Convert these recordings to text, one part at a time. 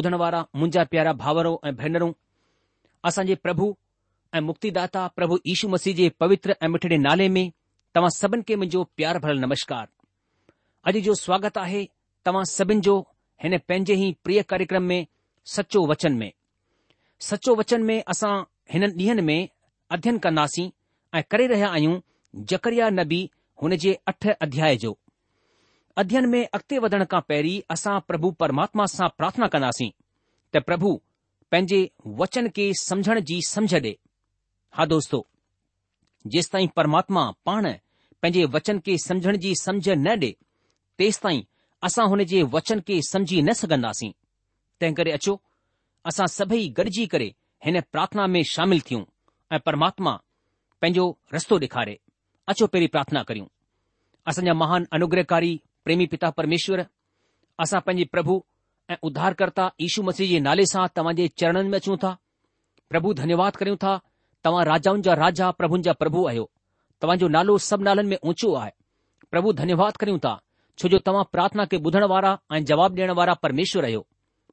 ॿुधण वारा मुंहिंजा प्यारा भाउरो ऐं भेनरूं असांजे प्रभु ऐं मुक्तिदाता प्रभु यीशु मसीह जे पवित्र ऐं मिठड़े नाले में तव्हां सभिनि खे मुंहिंजो प्यार भरियलु नमस्कार अॼु जो स्वागत आहे तव्हां सभिनि जो हिन पंहिंजे ई प्रिय कार्यक्रम में सचो वचन में सचो वचन में असां हिन ॾींहनि में अध्यन कंदासीं ऐं करे रहिया आहियूं जकरिया नबी हुन जे अठ अध्याय जो अध्ययन में अॻिते वधण खां पहिरीं असां प्रभु परमात्मा सां प्रार्थना कंदासीं त प्रभु पंहिंजे वचन के समझण जी समझ ॾे हा दोस्तो जेसिताईं परमात्मा पाण पंहिंजे वचन के समझण जी समझ न ॾे तेस ताईं असां हुन जे वचन के समझी न सघंदासीं तंहिं करे अचो असां सभई गॾिजी करे हिन प्रार्थना में शामिल थियूं ऐं परमात्मा पंहिंजो रस्तो ॾेखारे अचो पहिरीं प्रार्थना करियूं असांजा महान अनुग्रहकारी प्रेमी पिता परमेश्वर असां पंहिंजी प्रभु ऐं उद्धारकर्ता ईशू मसीह जे नाले सां तव्हां जे चरणनि में अचूं था प्रभु धन्यवाद करियूं था तव्हां राजाउनि जा राजा प्रभुनि जा प्रभु आहियो तव्हांजो नालो सभु नालनि में ऊचो आए प्रभु धन्यवाद करियूं था छो जो तव्हां प्रार्थना खे बुधण वारा ऐं जवाब ॾिअण वारा परमेश्वर आहियो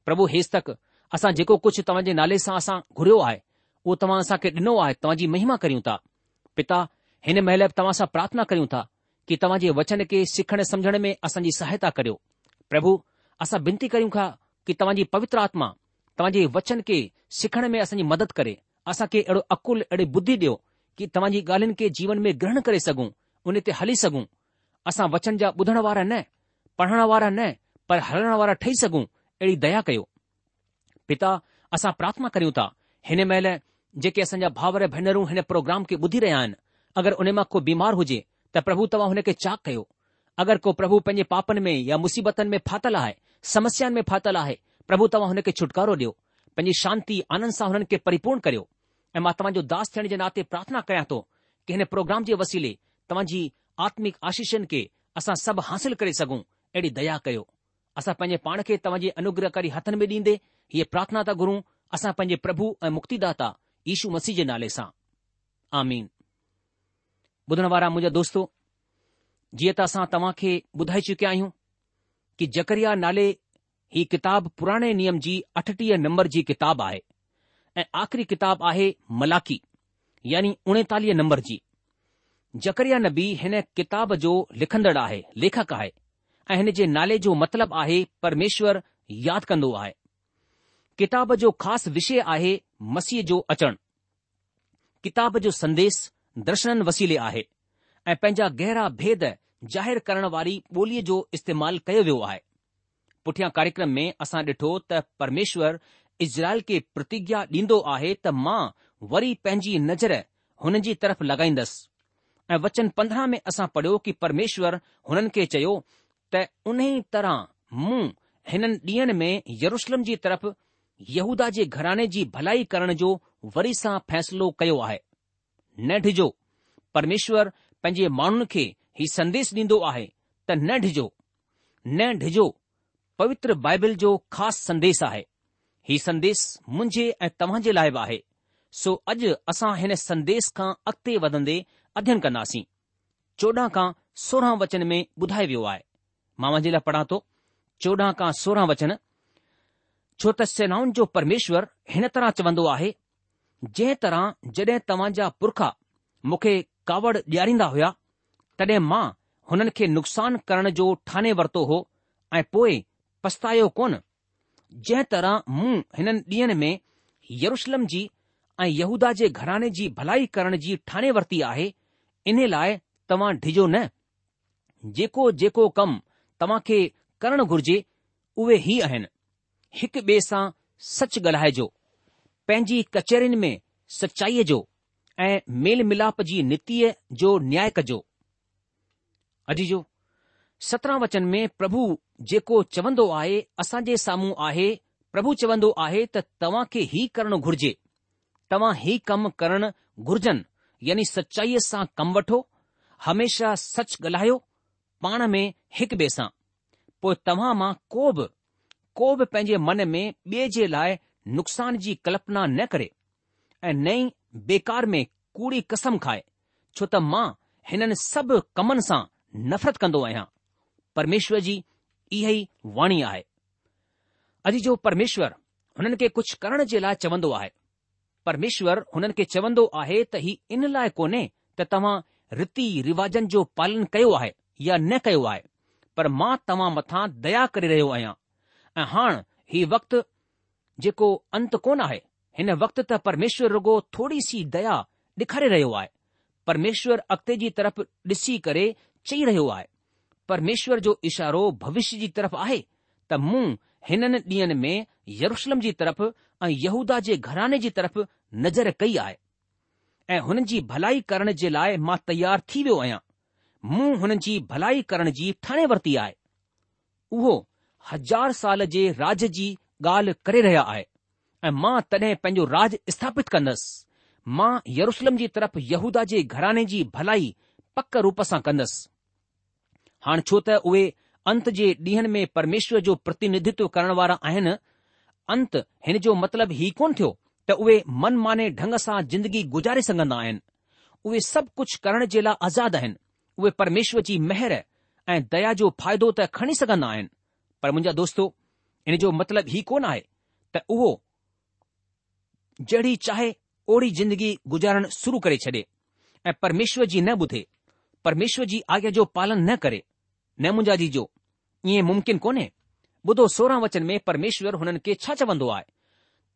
प्रभु हेस तक असां जेको कुझु तव्हां जे नाले सां असां घुरियो आहे उहो तव्हां असां खे डि॒नो आहे तव्हांजी महिमा करियूं था पिता हिन महिल तव्हांसां प्रार्थना करियूं था कि तव्हां जे वचन खे सिखण समुझण में असांजी सहायता करियो प्रभु असां विनती कयूं था कि तव्हांजी पवित्र आत्मा तव्हां जे वचन खे सिखण में असांजी मदद करे असांखे अहिड़ो अकुल अहिड़ी बुद्धी ॾियो कि तव्हां जी ॻाल्हियुनि खे जीवन में ग्रहण करे सघूं उन ते हली सघूं असां वचन जा बुधण वारा न पढ़ण वारा न पर हलण वारा ठही सघूं अहिड़ी दया कयो पिता असां प्रार्थना करियूं था हिन महिल जेके असांजा भाउर भेनरूं हिन प्रोग्राम खे ॿुधी रहिया आहिनि अगरि उन मां को बीमार हुजे त प्रभु तव्हां खे चाक कयो अगरि को प्रभु पंहिंजे पापनि में या मुसीबतनि में फाथल आहे समस्यानि में फाथल आहे प्रभु तव्हां खे छुटकारो ॾियो पंहिंजी शांती आनंद सां हुननि खे परिपूर्ण करियो ऐं मां तव्हांजो दास थियण जे नाते प्रार्थना कयां थो की हिन प्रोग्राम जे वसीले तव्हांजी आत्मिक आशीषनि खे असां सभु हासिल करे सघूं अहिड़ी दया कयो असां पंहिंजे पाण खे तव्हांजे अनुग्रहकारी हथनि में ॾींदे हीअ प्रार्थना था घुरूं असां पंहिंजे प्रभु ऐं मुक्तिदाता ईशू मसीह जे नाले सां ॿुधण वारा मुंहिंजा दोस्तो जीअं त असां तव्हां खे ॿुधाए चुकिया आहियूं कि जकरिया नाले ही किताब पुराणे नियम जी अठटीह नंबर जी किताब आहे ऐं आख़िरी किताब आहे मलाकी यानी उणेतालीह नंबर जी जकरिया नबी हिन किताब जो लिखंदड़ आहे लेखक आहे ऐं हिन जे नाले जो मतिलबु आहे परमेश्वर यादि कंदो आहे किताब जो ख़ासि विषय आहे मसीह जो अचणु किताब जो संदेश दर्शन वसीले आहे ऐं पंहिंजा गहरा भेद ज़ाहिरु करण वारी ॿोलीअ जो इस्तेमालु कयो वियो आहे पुठियां कार्यक्रम में असां ॾिठो त परमेश्वर इज़राइल खे प्रतिज्ञा ॾींदो आहे त मां वरी पंहिंजी नज़र हुननि जी तरफ़ लगाईंदसि ऐं वचन पंद्रहं में असां पढ़ियो कि परमेश्वर हुननि खे चयो त उन तरह मूं हिन ॾींहनि में यरुशलम जी तरफ़ यहूदा जे घराने जी भलाई करण जो वरी सां फ़ैसिलो कयो आहे न डिॼो परमेश्वर पंहिंजे माण्हुनि खे ई संदेश ॾींदो आहे त न डिॼो न डिॼो पवित्र बाइबल जो ख़ासि संदेश आहे हीउ संदेश मुंहिंजे ऐं तव्हां जे लाइ बि आहे सो अॼु असां हिन संदेश खां अॻिते वधंदे अध्यन कंदासीं चोॾहं खां सोरहं वचन में ॿुधाए वियो आहे मां मुंहिंजे लाइ पढ़ा थो चोॾहं खां सोरहं वचन छो त सेनाउनि जो परमेश्वर हिन तरह चवंदो आहे जंहिं तरह जॾहिं तव्हां जा पुरखा मूंखे कावड़ ॾियारींदा हुया तॾहिं मां हुननि खे नुक़सान करण जो ठाने वरितो हो ऐं पोइ पछतायो कोन जंहिं तरह मूं हिननि ॾींहनि में यरुशलम जी ऐं यहूदा जे घराने जी भलाई करण जी ठाने वरिती आहे इन लाइ तव्हां डिॼो न जेको जेको कमु तव्हां खे करणु घुर्जे उहे ई आहिनि हिकु ॿिए सां सच ॻाल्हाइजो पंहिंजी कचहरियुनि में सचाईअ जो ऐं मेल मिलाप जी नीतीअ जो न्याय कजो अॼु जो सत्रहं वचन में प्रभु जेको चवंदो आहे जे साम्हूं आहे प्रभु चवंदो आहे त तव्हां खे ई करणु घुर्जे तव्हां ई कमु करणु घुर्जनि यानी सचाईअ सां कमु वठो हमेशा सच ॻाल्हायो पाण में हिक ॿिए सां पोइ तव्हां मां को बि को बि पंहिंजे मन में ॿिए जे लाइ नुक़सान जी कल्पना न करे ऐं नई बेकार में कूड़ी कसम खाए छो त मां हिननि सभु कमनि सां नफ़रत कंदो आहियां परमेश्वर जी इहा ई वाणी आहे अॼु जो परमेश्वर हुननि खे कुझु करण जे लाइ चवंदो आहे परमेश्वर हुननि खे चवंदो आहे त ही इन लाइ कोन्हे त तव्हां रीति रिवाजनि जो पालन कयो आहे या न कयो आहे पर मां तव्हां मथां दया करे रहियो आहियां ऐं हाणे हीउ वक़्तु जेको अंत कोन आहे हिन वक़्ति त परमेश्वर रुॻो थोरी सी दया ॾेखारे रहियो आहे परमेश्वर अॻिते जी तरफ़ ॾिसी करे चई रहियो आहे परमेश्वर जो इशारो भविष्य जी तरफ़ आहे त मूं हिननि ॾींहनि में यरुशलम जी तरफ़ ऐं यहूदा जे घराने जी तरफ़ नज़र कई आहे ऐं हुननि जी भलाई करण जे लाइ मां तयार थी वियो आहियां मूं हुननि जी भलाई करण जी ठाणे वरिती आहे उहो हज़ार साल जे राज जी ॻाल्हि करे रहिया आहे ऐं मां तॾहिं पंहिंजो राज स्थापित कंदुसि मां यरुशलम जी तरफ़ यहूदा जे घराने जी भलाई पक रूप सां कंदुसि हाणे छो त उहे अंत जे ॾींहनि में परमेश्वर जो प्रतिनिधित्व करण वारा आहिनि अंत हिन जो मतिलब ई कोन थियो त उहे मन माने ढंग सां जिंदगी गुजारे सघंदा आहिनि उहे सभु कुझु करण जे लाइ आज़ाद आहिनि उहे परमेश्वर जी महिर ऐं दया जो फ़ाइदो त खणी सघंदा आहिनि पर मुंहिंजा दोस्त हिन जो मतिलबु हीउ कोन आहे त उहो जहिड़ी चाहे ओड़ी जिंदगी गुज़ारणु शुरू करे छॾे ऐं परमेश्वर जी न ॿुधे परमेश्वर जी आज्ञा जो पालन न करे न मुंहिंजा जी जो ईअं मुमकिन कोन्हे ॿुधो सोरहं वचन में परमेश्वर हुननि खे छा चवंदो आहे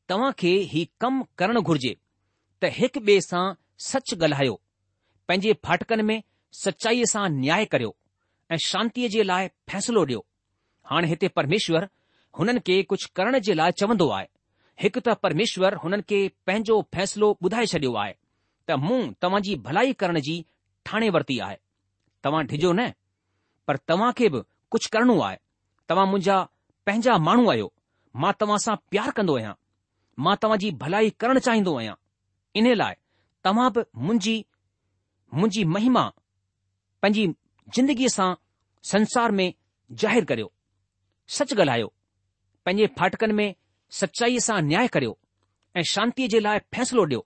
तव्हां खे ही कमु करणु घुर्जे त हिकु ॿिए सां सच ॻाल्हायो पंहिंजे फाटकनि में सचाईअ सां न्याय करियो ऐं शांतीअ जे लाइ फ़ैसिलो ॾियो हाणे हिते परमेश्वर हुननि खे कुझु करण जे लाइ चवंदो आहे हिकु त परमेश्वर हुननि खे पंहिंजो फ़ैसिलो ॿुधाए छडि॒यो आहे त मूं तव्हांजी भलाई करण जी ठाणे वरिती आहे तव्हां डिॼो न पर तव्हां खे बि कुझु करणो आहे तव्हां मुंहिंजा पंहिंजा माण्हू आहियो मां तव्हां सां प्यारु कंदो आहियां मां तव्हां जी भलाई करणु चाहींदो आहियां इन लाइ तव्हां बि मुंहिंजी मुंहिंजी महिमा पंहिंजी जिंदगीअ सां संसार में ज़ाहिरु करियो सच ॻाल्हायो पंहिंजे फाटकनि में सचाईअ सां न्याय करियो ऐं शांतीअ जे लाइ फ़ैसिलो ॾियो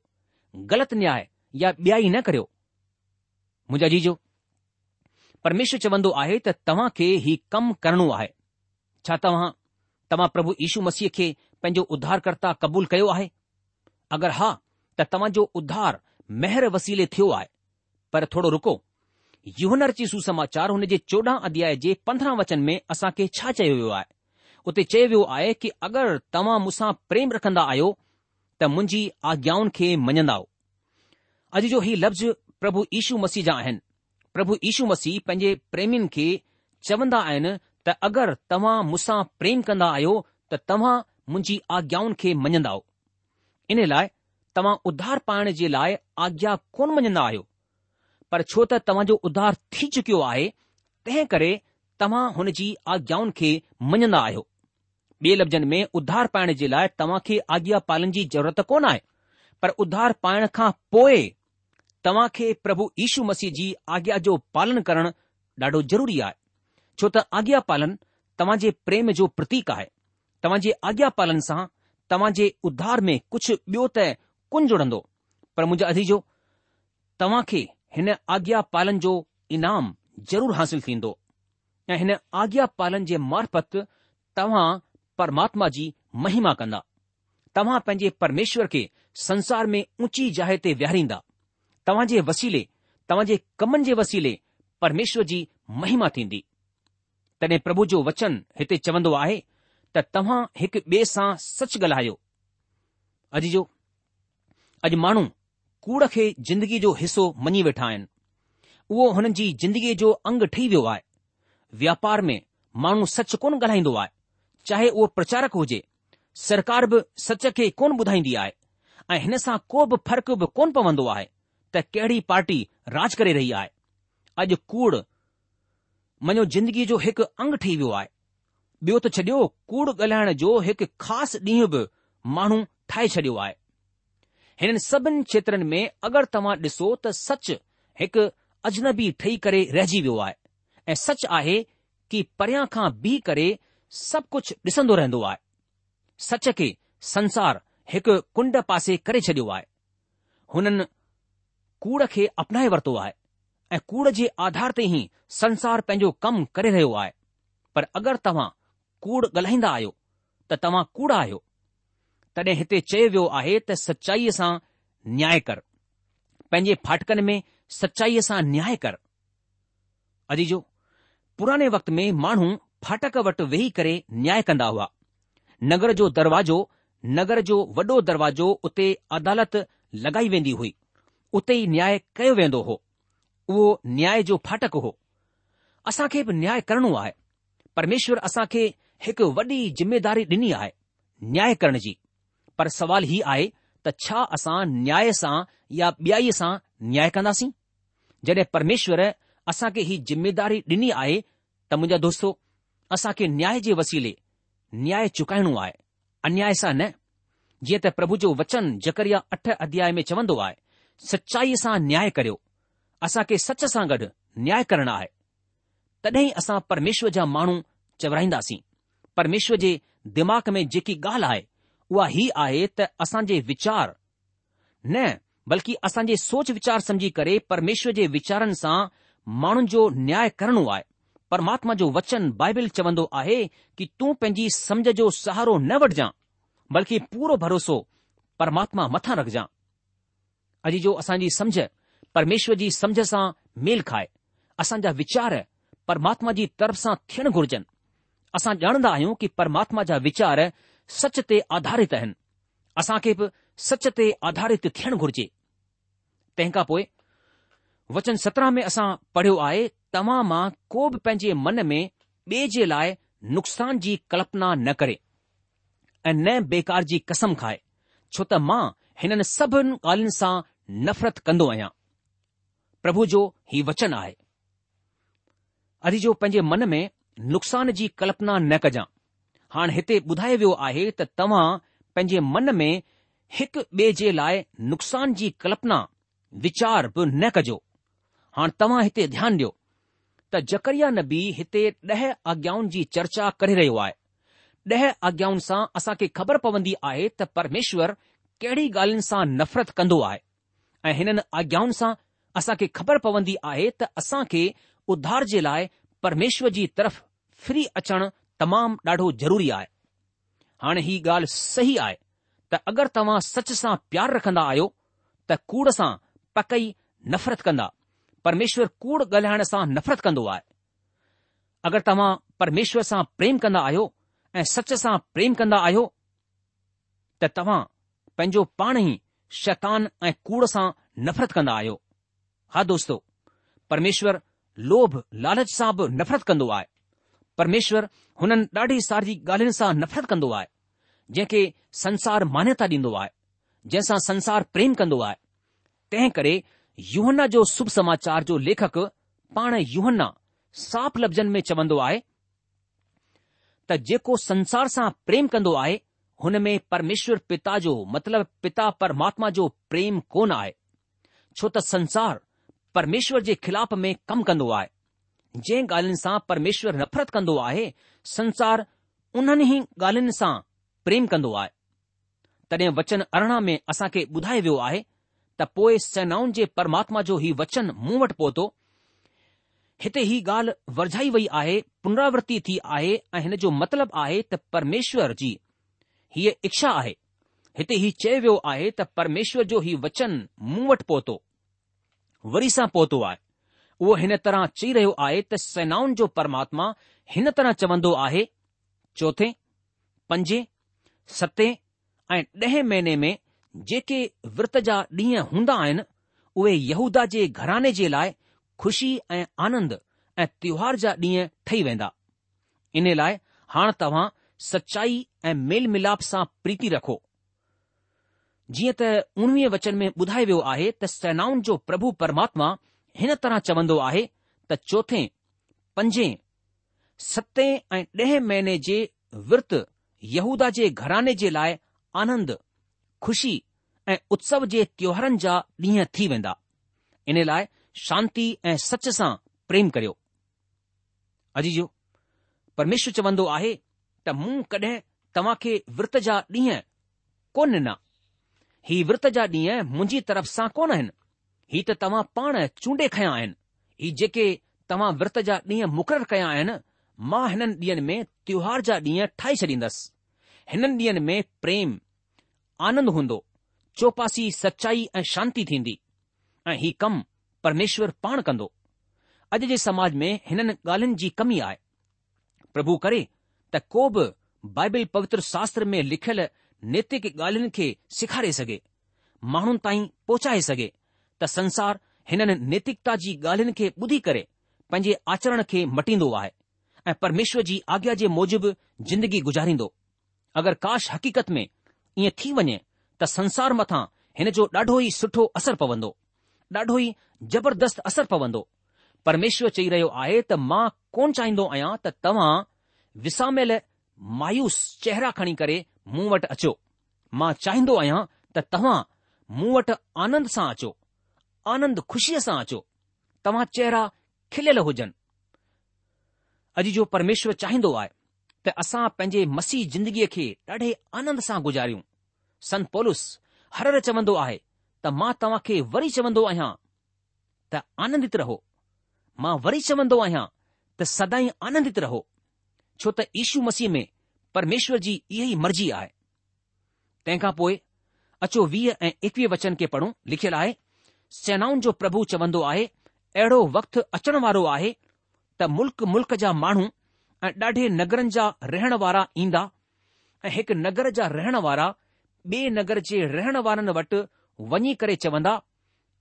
ग़लति न्याय या ॿियाई न करियो मुंहिंजा जीजो परमेश्वर चवंदो आहे त तव्हां खे ही कमु करणो आहे छा तव्हां तव्हां प्रभु यीशू मसीह खे पंहिंजो उधारकर्ता क़बूल कयो आहे अगरि हा त तव्हांजो उधार महिर वसीले थियो आहे पर थोरो रुको यूहनर जी सुसमाचार हुन जे चोॾहं अध्याय जे पंद्रहं वचन में असां खे छा चयो वियो आहे उते चयो वियो आहे की अगरि तव्हां मूंसां प्रेम रखंदा आहियो त मुंहिंजी आज्ञाउनि खे मञंदा अॼु जो ही लफ़्ज़ प्रभु यीशू मसीह जा आहिनि प्रभु यीशू मसीह पंहिंजे प्रेमीनि खे चवंदा आहिनि त अगरि तव्हां मूंसां प्रेम कन्दा आहियो त तव्हां मुंहिंजी आज्ञाउनि खे मञंदाव इन लाइ तव्हां उधार पाइण जे लाइ आज्ञा कोन मञंदा आहियो पर छो त तव्हांजो उधार थी चुकियो आहे तंहिं करे तव्हां हुन जी आज्ञाउनि खे मञदा आहियो ॿिए लफ़्ज़नि में उधार पाइण जे लाइ तव्हां खे आज्ञा पालन जी ज़रूरत कोन आहे पर उधार पाइण खां पोइ तव्हां खे प्रभु यीशू मसीह जी आज्ञा जो पालन करणु ॾाढो ज़रूरी आहे छो त आज्ञा पालन तव्हां जे प्रेम जो प्रतीक आहे तव्हां जे आज्ञा पालन सां तव्हां जे उधार में कुझु ॿियो त कोन जुड़ंदो पर मुंहिंजा अदीजो तव्हां खे हिन आज्ञा पालन जो इनाम ज़रूरु हासिल थींदो ऐं हिन आज्ञा पालन जे मार्फत तव्हां परमात्मा जी महिमा कंदा तव्हां पंहिंजे परमेश्वर खे संसार में ऊची जाइ ते विहारींदा जे वसीले जे कमनि जे वसीले परमेश्वर जी महिमा थींदी तॾहिं प्रभु जो वचन हिते चवंदो आहे त तव्हां हिकु ॿिए सां सच ॻाल्हायो अॼु जो अॼु माण्हू कूड़ खे जिंदगी जो हिसो मञी वेठा आहिनि उहो हुननि जी जिंदगीअ जो अंग ठही वियो आहे व्यापार में माण्हू सच कोन ॻाल्हाईंदो आहे चाहे उहो प्रचारक हुजे सरकार बि सच खे कोन ॿुधाईंदी आहे ऐं हिन सां को बि फ़र्क़ बि कोन पवंदो आहे त कहिड़ी पार्टी राज करे रही आहे अॼु कूड़ मञो जिंदगी जो हिकु अंग ठही वियो आहे ॿियो त छॾियो कूड़ ॻाल्हाइण जो हिकु ख़ासि ॾींहुं बि माण्हू ठाहे छॾियो आहे हिननि सभिनि क्षेत्रनि में अगरि तव्हां ॾिसो त सच हिकु अजनबी ठही करे रहिजी वियो आहे ऐं सच आहे कि परियां खां बीह करे सभु कुझु ॾिसंदो रहंदो आहे सच खे संसार हिकु कुंड पासे करे छॾियो आहे हुननि कूड़ खे अपनाए वरितो आहे ऐं कूड़ जे आधार ते ई संसार पंहिंजो कमु करे रहियो आहे पर अगरि तव्हां कूड़ ॻाल्हाईंदा आहियो त तव्हां कूड़ आहियो तॾहिं हिते चयो वियो आहे त सचाईअ सां न्याय कर पंहिंजे फाटकनि में सचाईअ सां न्याय कर अजीजो पुराने वक़्त में माण्हू फाटक वटि वेही करे न्याय कंदा हुआ नगर जो दरवाजो नगर जो वॾो दरवाजो उते अदालत लॻाई वेंदी हुई उते ई न्याय कयो वेंदो हो उहो न्याय जो फाटक हो असां खे बि न्याय करणो आहे परमेश्वर असां खे हिकु वॾी जिमेदारी ॾिनी आहे न्याय करण जी पर सवाल हीउ आहे त छा असां न्याय सां या ॿियाई सां न्याय कंदासीं जॾहिं परमेश्वर असां खे ही ज़िमेदारी ॾिनी आहे त मुंहिंजा दोस्तो असां खे न्याय जे वसीले न्याय चुकाइणो आहे अन्याय सां न जीअं त प्रभु जो वचन जकरिया अठ अध्याय में चवंदो आहे सचाईअ सां न्याय करियो असांखे सच सां गॾु न्याय करणु आहे तॾहिं असां परमेश्वर जा माण्हू चवराईंदासीं परमेश्वर जे दिमाग़ में जेकी ॻाल्हि आहे उहा ही आहे त असां जे वीचार न बल्कि असां जे सोच वीचार समुझी करे परमेश्वर जे वीचारनि सां माण्हुनि जो न्याय करणो आहे परमात्मा जो वचन बाइबिल चवंदो आहे कि तू पंहिंजी समझ जो सहारो न वठजांइ बल्कि पूरो भरोसो परमात्मा मथां रखजांइ अॼु जो असांजी समझ परमेश्वर जी समझ सां मेल खाए असांजा वीचार परमात्मा जी तरफ़ सां थियणु घुर्जनि असां ॼाणंदा आहियूं की परमात्मा जा वीचार सच ते आधारित आहिनि असांखे बि सच ते आधारित थियणु घुर्जे तंहिंखां पोइ वचन सत्रहं में असां पढ़ियो आहे तव्हां मां को बि पंहिंजे मन में ॿिए जे लाइ नुक़सान जी कल्पना न करे ऐं न बेकार जी कसम खाए छो त मां हिननि सभिनि ॻाल्हियुनि सां नफ़रत कंदो आहियां प्रभु जो ही वचन आहे अॼु जो पंहिंजे मन में नुक़सान जी कल्पना न कजां हाणे हिते ॿुधायो वियो आहे त तव्हां पंहिंजे मन में हिकु ॿिए जे लाइ नुक़सान जी कल्पना वीचार बि न कजो हाणे तव्हां हिते ध्यानु ॾियो त जकरिया नबी हिते ॾह आज्ञाउनि जी चर्चा करे रहियो आहे ॾह आज्ञाउनि सां असां खे ख़बर पवंदी आहे त परमेश्वर कहिड़ी ॻाल्हियुनि सां नफ़रत कंदो आहे ऐं हिननि आज्ञाउनि सां असां खे ख़बर पवंदी आहे त असां खे उधार जे लाइ परमेश्वर जी तरफ़ फ्री अचणु तमामु ॾाढो ज़रूरी आहे हाणे ही ॻाल्हि सही आहे त अगरि तव्हां सच सां प्यार रखंदा आहियो त कूड़ सां पकई नफ़रत कंदा પરમેશ્વર કૂડ ગલહણ સા નફરત કંદો આય અગર તમ પરમેશ્વર સા પ્રેમ કંદ આયો એ સચ્ચ સા પ્રેમ કંદ આયો ત તમ પંજો પાણી શૈતાન એ કૂડ સા નફરત કંદ આયો હા દોસ્તો પરમેશ્વર લોભ લાલચ સા બ નફરત કંદો આય પરમેશ્વર હનન દાઢી સારજી ગાલન સા નફરત કંદો આય જે કે સંસાર માનતા દીંદો આય જેસા સંસાર પ્રેમ કંદો આય તે કરે युहन जो शुभ समाचार जो लेखक पाण यूहना साफ़ लफ़्ज़नि में चवंदो आहे त जेको संसार सां प्रेम कंदो आहे हुन में परमेश्वर पिता जो मतिलब पिता परमात्मा जो प्रेम कोन आहे छो त संसार परमेश्वर जे खिलाफ़ में कमु कंदो आहे जंहिं ॻाल्हियुनि सां परमेश्वर नफ़रत कंदो आहे संसार उन्हनि ई ॻाल्हियुनि सां प्रेम कन्दो आहे तॾहिं वचन अरिड़हं में असांखे ॿुधाए वियो आहे त पोइ सेनाउनि जे परमात्मा जो ही वचन मूं वटि पहुतो हिते ही ॻाल्हि वरझाई वई आहे पुनरावर्ति थी आहे ऐं हिन जो मतिलब आहे त परमेश्वर जी हीअ इच्छा आहे हिते हीउ चयो वियो आहे त परमेश्वर जो हीउ वचन मूं वटि पहुतो वरी सां पहुतो आहे उहो हिन तरह चई रहियो आहे त सेनाउनि जो परमात्मा हिन तरह चवंदो आहे चोथें पंजे सते ऐं महीने में जेके विर्त जा ॾींहं हूंदा आहिनि उहे यहूदा जे घराने जे लाइ ख़ुशी ऐं आनंद ऐं त्योहार जा ॾींहं ठही वेंदा इन लाइ हाणे तव्हां सचाई ऐं मेल मिलाप सां प्रीति रखो जीअं त उणिवीह वचन में ॿुधायो वियो आहे त सेनाउनि जो प्रभु परमात्मा हिन तरह चवंदो आहे त चोथे पंजे सते ऐं ॾह महीने जे विर्त यहूदा जे घराने जे लाइ आनंद ख़ुशी ऐं उत्सव जे त्योहारनि जा ॾींहं थी वेंदा इन लाइ शांती ऐं सच सां प्रेम करियो अजी जो परमेश् चवंदो आहे त मूं कॾहिं तव्हां खे विर्त जा ॾींहं कोन ॾिना ही विर्त जा ॾींहं मुंहिंजी तरफ़ सां कोन आहिनि ही त तव्हां पाण चूंडे खया आहिनि ही जेके तव्हां विर्त जा ॾींहं मुक़ररु कया आहिनि मां हिननि ॾींहनि में त्योहार जा ॾींहं ठाहे छॾींदसि हिननि ॾींहनि में प्रेम आनंद हूंदो चौपासी सच्चाई ऐं शांती थींदी ऐं ही कमु परमेश्वर पाण कंदो अॼु जे समाज में हिननि ॻाल्हियुनि जी कमी आहे प्रभु करे त को बि बाइबिल पवित्र शास्त्र में लिखयल नैतिक ॻाल्हियुनि खे सेखारे सघे माण्हुनि ताईं पोचाए सघे त संसार हिननि नैतिकता जी ॻाल्हियुनि खे ॿुधी करे पंहिंजे आचरण खे मटींदो आहे ऐ परमेश्वर जी आज्ञा जे मूजिबि जिंदगी गुजारींदो अगरि काश हक़ीक़त में ईअं थी वञे त संसार मथां हिन जो ॾाढो ई सुठो असरु पवंदो ॾाढो ई ज़बरदस्त असरु पवंदो परमेश्वर चई रहियो आहे त मां कोन चाहींदो आहियां त तव्हां विसामियल मायूस चेहरा खणी करे मूं वटि अचो मां चाहींदो आहियां त तव्हां मूं वटि आनंद सां अचो आनंद ख़ुशीअ सां अचो तव्हां चेहरा खिलियल हुजनि अॼु जो परमेश्वर चाहींदो आहे त असां पंहिंजे मसीह ज़िंदगीअ खे ॾाढे आनंद सां गुज़ारियूं सन पौलस हर हर चवंदो आहे त मां तव्हां खे वरी चवंदो आहियां त आनंदित रहो मां वरी चवंदो आहियां त सदाई आनंदित रहो छो त ईशू मसीह में परमेश्वर जी इहा ई मर्ज़ी आहे तंहिंखां पोइ अचो वीह ऐं एकवीह वचन खे पढ़ूं लिखियलु आहे सेनाउनि जो प्रभु चवंदो आहे अहिड़ो वक़्तु अचण वारो आहे त मुल्क मुल्क़ जा माण्हू ऐं ॾाढे नगरनि जा रहण वारा ईंदा ऐं हिकु नगर जा रहणु वारा बे नगर जे रहण वारनि वटि वञी करे चवंदा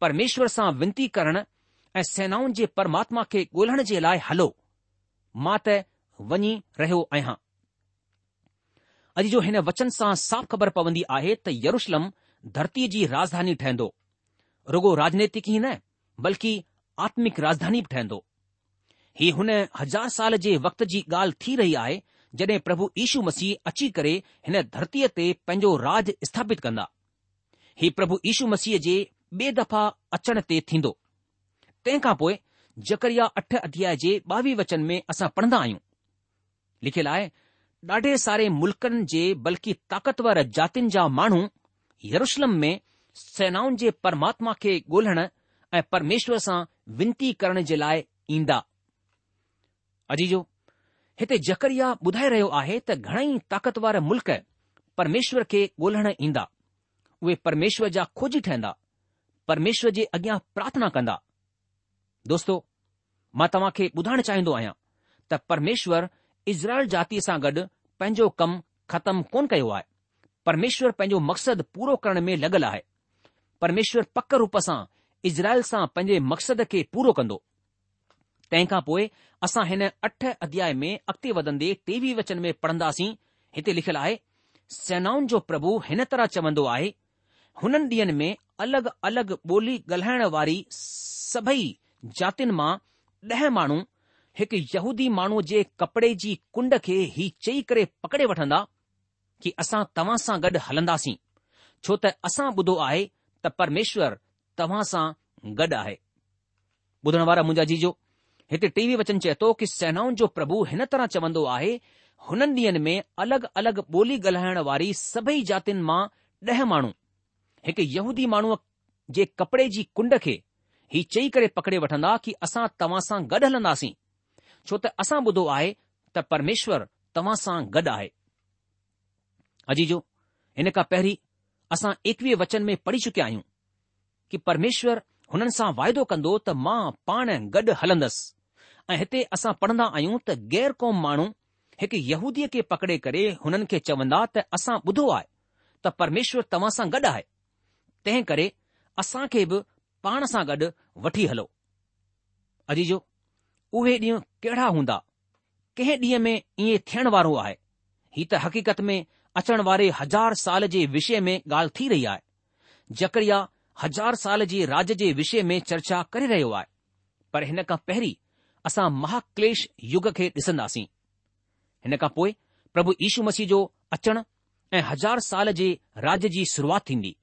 परमेश्वर सां वेनिती करणु ऐं सेनाउनि जे परमात्मा खे गो॒ण जे लाइ हलो मां त वञी रहियो आहियां अॼु जो हिन वचन सां साफ़ ख़बर पवंदी आहे त यरुशलम धरतीअ जी राजधानी ठहिंदो रुगो राजनैतिक ई न बल्कि आत्मिक राजधानी बि ही हुन हज़ार साल जे वक़्त जी ॻाल्हि थी रही आहे जॾहिं प्रभु यीशू मसीह अची करे हिन धरतीअ ते पंहिंजो राज स्थापित कंदा ही प्रभु यीशू मसीह जे ॿिए दफ़ा अचण ते थींदो तंहिंखां पोइ जकरिया अठ अध्याय जे ॿावीह वचन में असां पढ़ंदा आहियूं लिखियलु आहे ॾाढे सारे मुल्कनि जे बल्कि ताक़तवर जातियुनि जा माण्हू यरुशलम में सेनाउनि जे परमात्मा खे ॻोल्हण ऐं परमेश्वर सां विनती करण जे लाइ ईंदा अजीजो हिते जकरिया ॿुधाए रहियो आहे त घणेई ताक़तवर मुल्क़ परमेश्वर खे ॻोल्हण ईंदा उहे परमेश्वर जा खोजी ठहंदा परमेश्वर जे अॻियां प्रार्थना कंदा दोस्तो मां तव्हां खे ॿुधाइण चाहिंदो आहियां त परमेश्वर इज़राइल जातीअ सां गॾु पंहिंजो कमु ख़तमु कोन कयो आहे परमेश्वर पंहिंजो मक़सदु पूरो करण में लॻल आहे परमेश्वर पक रूप सां इज़राइल सां पंहिंजे मक़सद खे पूरो कंदो तंहिंखां पोइ असां हिन अठ अध्याय में अॻिते वधंदे टेवीह वचन में पढ़ंदासीं हिते लिखियलु आहे सेनाउनि जो प्रभु हिन तरह चवंदो आहे हुननि ॾींहनि में अलॻि अलॻि ॿोली ॻाल्हाइण वारी सभई जातियुनि मां ॾह माण्हू हिकु यहूदी माण्हूअ जे कपड़े जी कुंड खे ही चई करे पकड़े वठंदा कि असां तव्हां सां गॾु हलंदासीं छो त असां ॿुधो आहे त परमेश्वर तव्हां सां गॾु आहे ॿुधण वारा मुंहिंजा जीजो हिते टीवी वचन चए थो कि सेनाउनि जो प्रभु हिन तरह चवंदो आहे हुननि ॾींहनि में अलॻि अलॻि ॿोली ॻाल्हाइण वारी सभई जातियुनि मां ॾह माण्हू हिकु यहूदी माण्हूअ जे कपड़े जी कुंड खे हीउ चई करे पकड़े वठंदा कि असां तव्हां सां गॾु हलंदासीं छो त असां ॿुधो आहे त परमेश्वर तव्हां सां गॾु आहे अजीजो हिन खां पहिरीं असां एकवीह वचन में पढ़ी चुकिया आहियूं कि परमेश्वर हुननि सां वाइदो कंदो त मां पाण गॾु हलंदसि ऐं हिते असां पढ़ंदा आहियूं त ग़ैर कौम माण्हू हिकु यहूदीअ खे पकड़े करे हुननि खे चवंदा त असां ॿुधो आहे त परमेश्वर तव्हां सां गॾु आहे तंहिं करे असां खे बि पाण सां गॾु वठी हलो अजीजो उहे ॾींहं कहिड़ा हूंदा कंहिं ॾींहं में ईअं थियण वारो आहे ही त हक़ीक़त में अचण वारे हज़ार साल जे विषय में ॻाल्हि थी रही आहे जकरिया हज़ार साल जे राज जे विषय में चर्चा करे रहियो आहे पर हिन खां पहिरीं असां महाक्लेश युग खे ॾिसंदासीं हिन खां पोइ प्रभु यीशु मसीह जो अचण ऐं हज़ार साल जे राज जी शुरुआति थींदी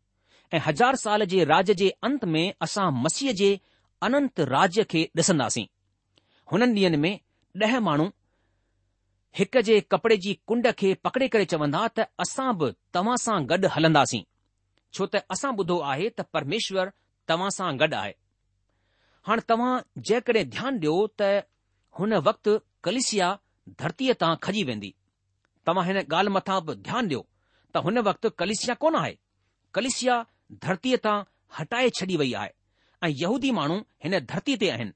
ऐं हज़ार साल जे राज जे अंत में असां मसीह जे अनंत राज्य खे ॾिसंदासीं हुननि ॾींहनि में ॾह माण्हू हिक जे कपड़े जी कुंड खे पकड़े करे चवंदा त असां बि तव्हां सां गॾु हलंदासीं छो त असां ॿुधो आहे त परमेश्वर तव्हां सां गॾु आहे हाणे तव्हां जेकॾहिं ध्यानु ॾियो त हुन वक़्तु कलिसिया धरतीअ तां खजी वेंदी तव्हां हिन ॻाल्हि मथां बि ध्यानु ॾियो त हुन वक़्तु कलिसिया कोन आहे कलिसिया धरतीअ तां हटाए छॾी वई आहे ऐं यहूदी माण्हू हिन धरतीअ ते आहिनि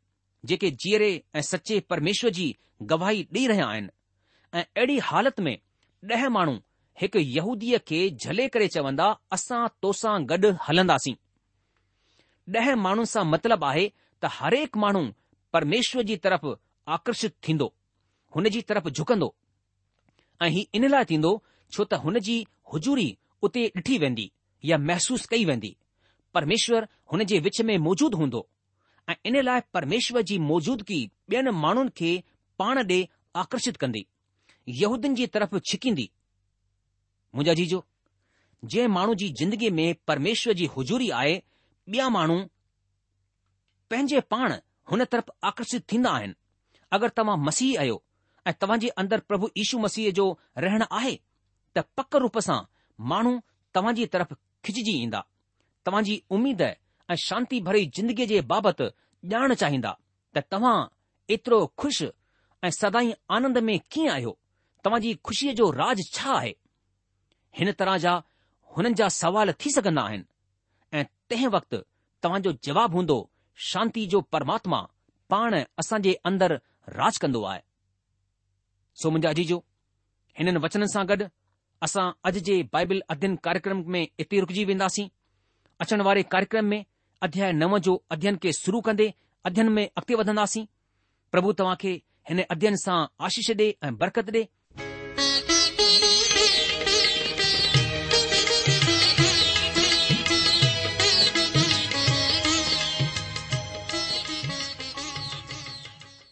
जेके जीअरे ऐं सचे परमेश्वर जी गवाही ॾेई रहिया आहिनि ऐं अहिड़ी हालति में ॾह माण्हू हिकु यहूदीअ खे झले करे चवंदा असां तोसां गॾु हलंदासीं ॾह माण्हुनि सां मतिलबु आहे त हरेक माण्हू परमेश्वर जी तरफ़ आकर्षित थींदो हुन जी तरफ़ झुकंदो ऐं हीउ इन लाइ थींदो छो त हुन जी हुजूरी उते ॾिठी वेंदी या महसूसु कई वेंदी परमेश्वर हुन जे विच में मौजूद हूंदो ऐं इन लाइ परमेश्वर जी मौजूदगी ॿियनि माण्हुनि खे पाण ॾे आकर्षित कंदी यहूदीन जी तरफ़ छिकींदी मुंहिंजा जीजो जंहिं माण्हू जी जिंदगीअ में परमेश्वर जी हुजूरी आहे ॿिया माण्हू पंहिंजे पाण हुन तरफ़ आकर्षित थींदा आहिनि अगरि तव्हां मसीह आहियो ऐं तव्हां जे अंदर प्रभु यीशू मसीह जो रहण आहे त पक रूप सां माण्हू तव्हांजी तरफ़ खिचजी ईंदा तव्हां जी उमेद ऐं शांती भरी ज़िंदगीअ जे बाबति ॼाण चाहींदा त तव्हां एतिरो खु़शि ऐं सदाई आनंद में कीअं आहियो तव्हांजी खु़शीअ जो राज छा आहे हिन तरह जा हुननि जा सवाल थी सघंदा आहिनि ऐं तंहिं वक़्तु तव्हांजो जवाबु हूंदो शांती जो परमात्मा पाण असां जे अंदरि राज कंदो आहे सो मुंहिंजाजी जो हिननि वचननि सां गॾु असां अॼु जे बाइबिल अध्ययन कार्यक्रम में इते रुकजी वेंदासीं अचण वारे कार्यक्रम में अध्याय नव जो अध्ययन खे शुरू कंदे अध्ययन में अॻिते वधंदासीं प्रभु तव्हां खे हिन अध्ययन सां आशीष ॾे ऐं बरक़त ॾे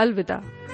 अलविदा